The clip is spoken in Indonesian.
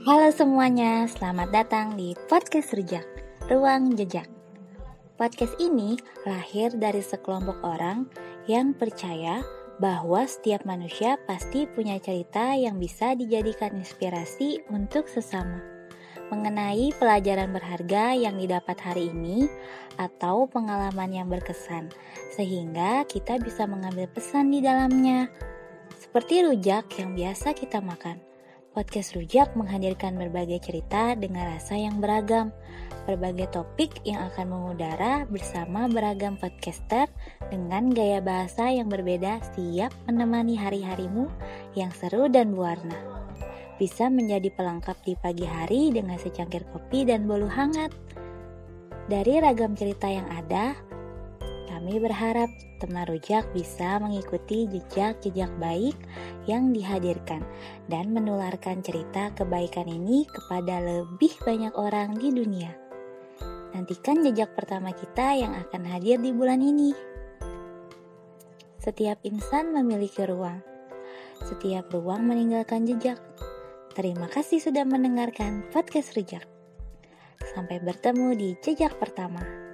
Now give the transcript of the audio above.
Halo semuanya, selamat datang di Podcast Rujak, Ruang Jejak. Podcast ini lahir dari sekelompok orang yang percaya bahwa setiap manusia pasti punya cerita yang bisa dijadikan inspirasi untuk sesama. Mengenai pelajaran berharga yang didapat hari ini atau pengalaman yang berkesan, sehingga kita bisa mengambil pesan di dalamnya. Seperti rujak yang biasa kita makan. Podcast Rujak menghadirkan berbagai cerita dengan rasa yang beragam, berbagai topik yang akan mengudara bersama beragam podcaster dengan gaya bahasa yang berbeda siap menemani hari-harimu yang seru dan berwarna. Bisa menjadi pelengkap di pagi hari dengan secangkir kopi dan bolu hangat. Dari ragam cerita yang ada, kami berharap teman rujak bisa mengikuti jejak-jejak baik yang dihadirkan dan menularkan cerita kebaikan ini kepada lebih banyak orang di dunia. Nantikan jejak pertama kita yang akan hadir di bulan ini. Setiap insan memiliki ruang. Setiap ruang meninggalkan jejak. Terima kasih sudah mendengarkan podcast Rujak. Sampai bertemu di jejak pertama.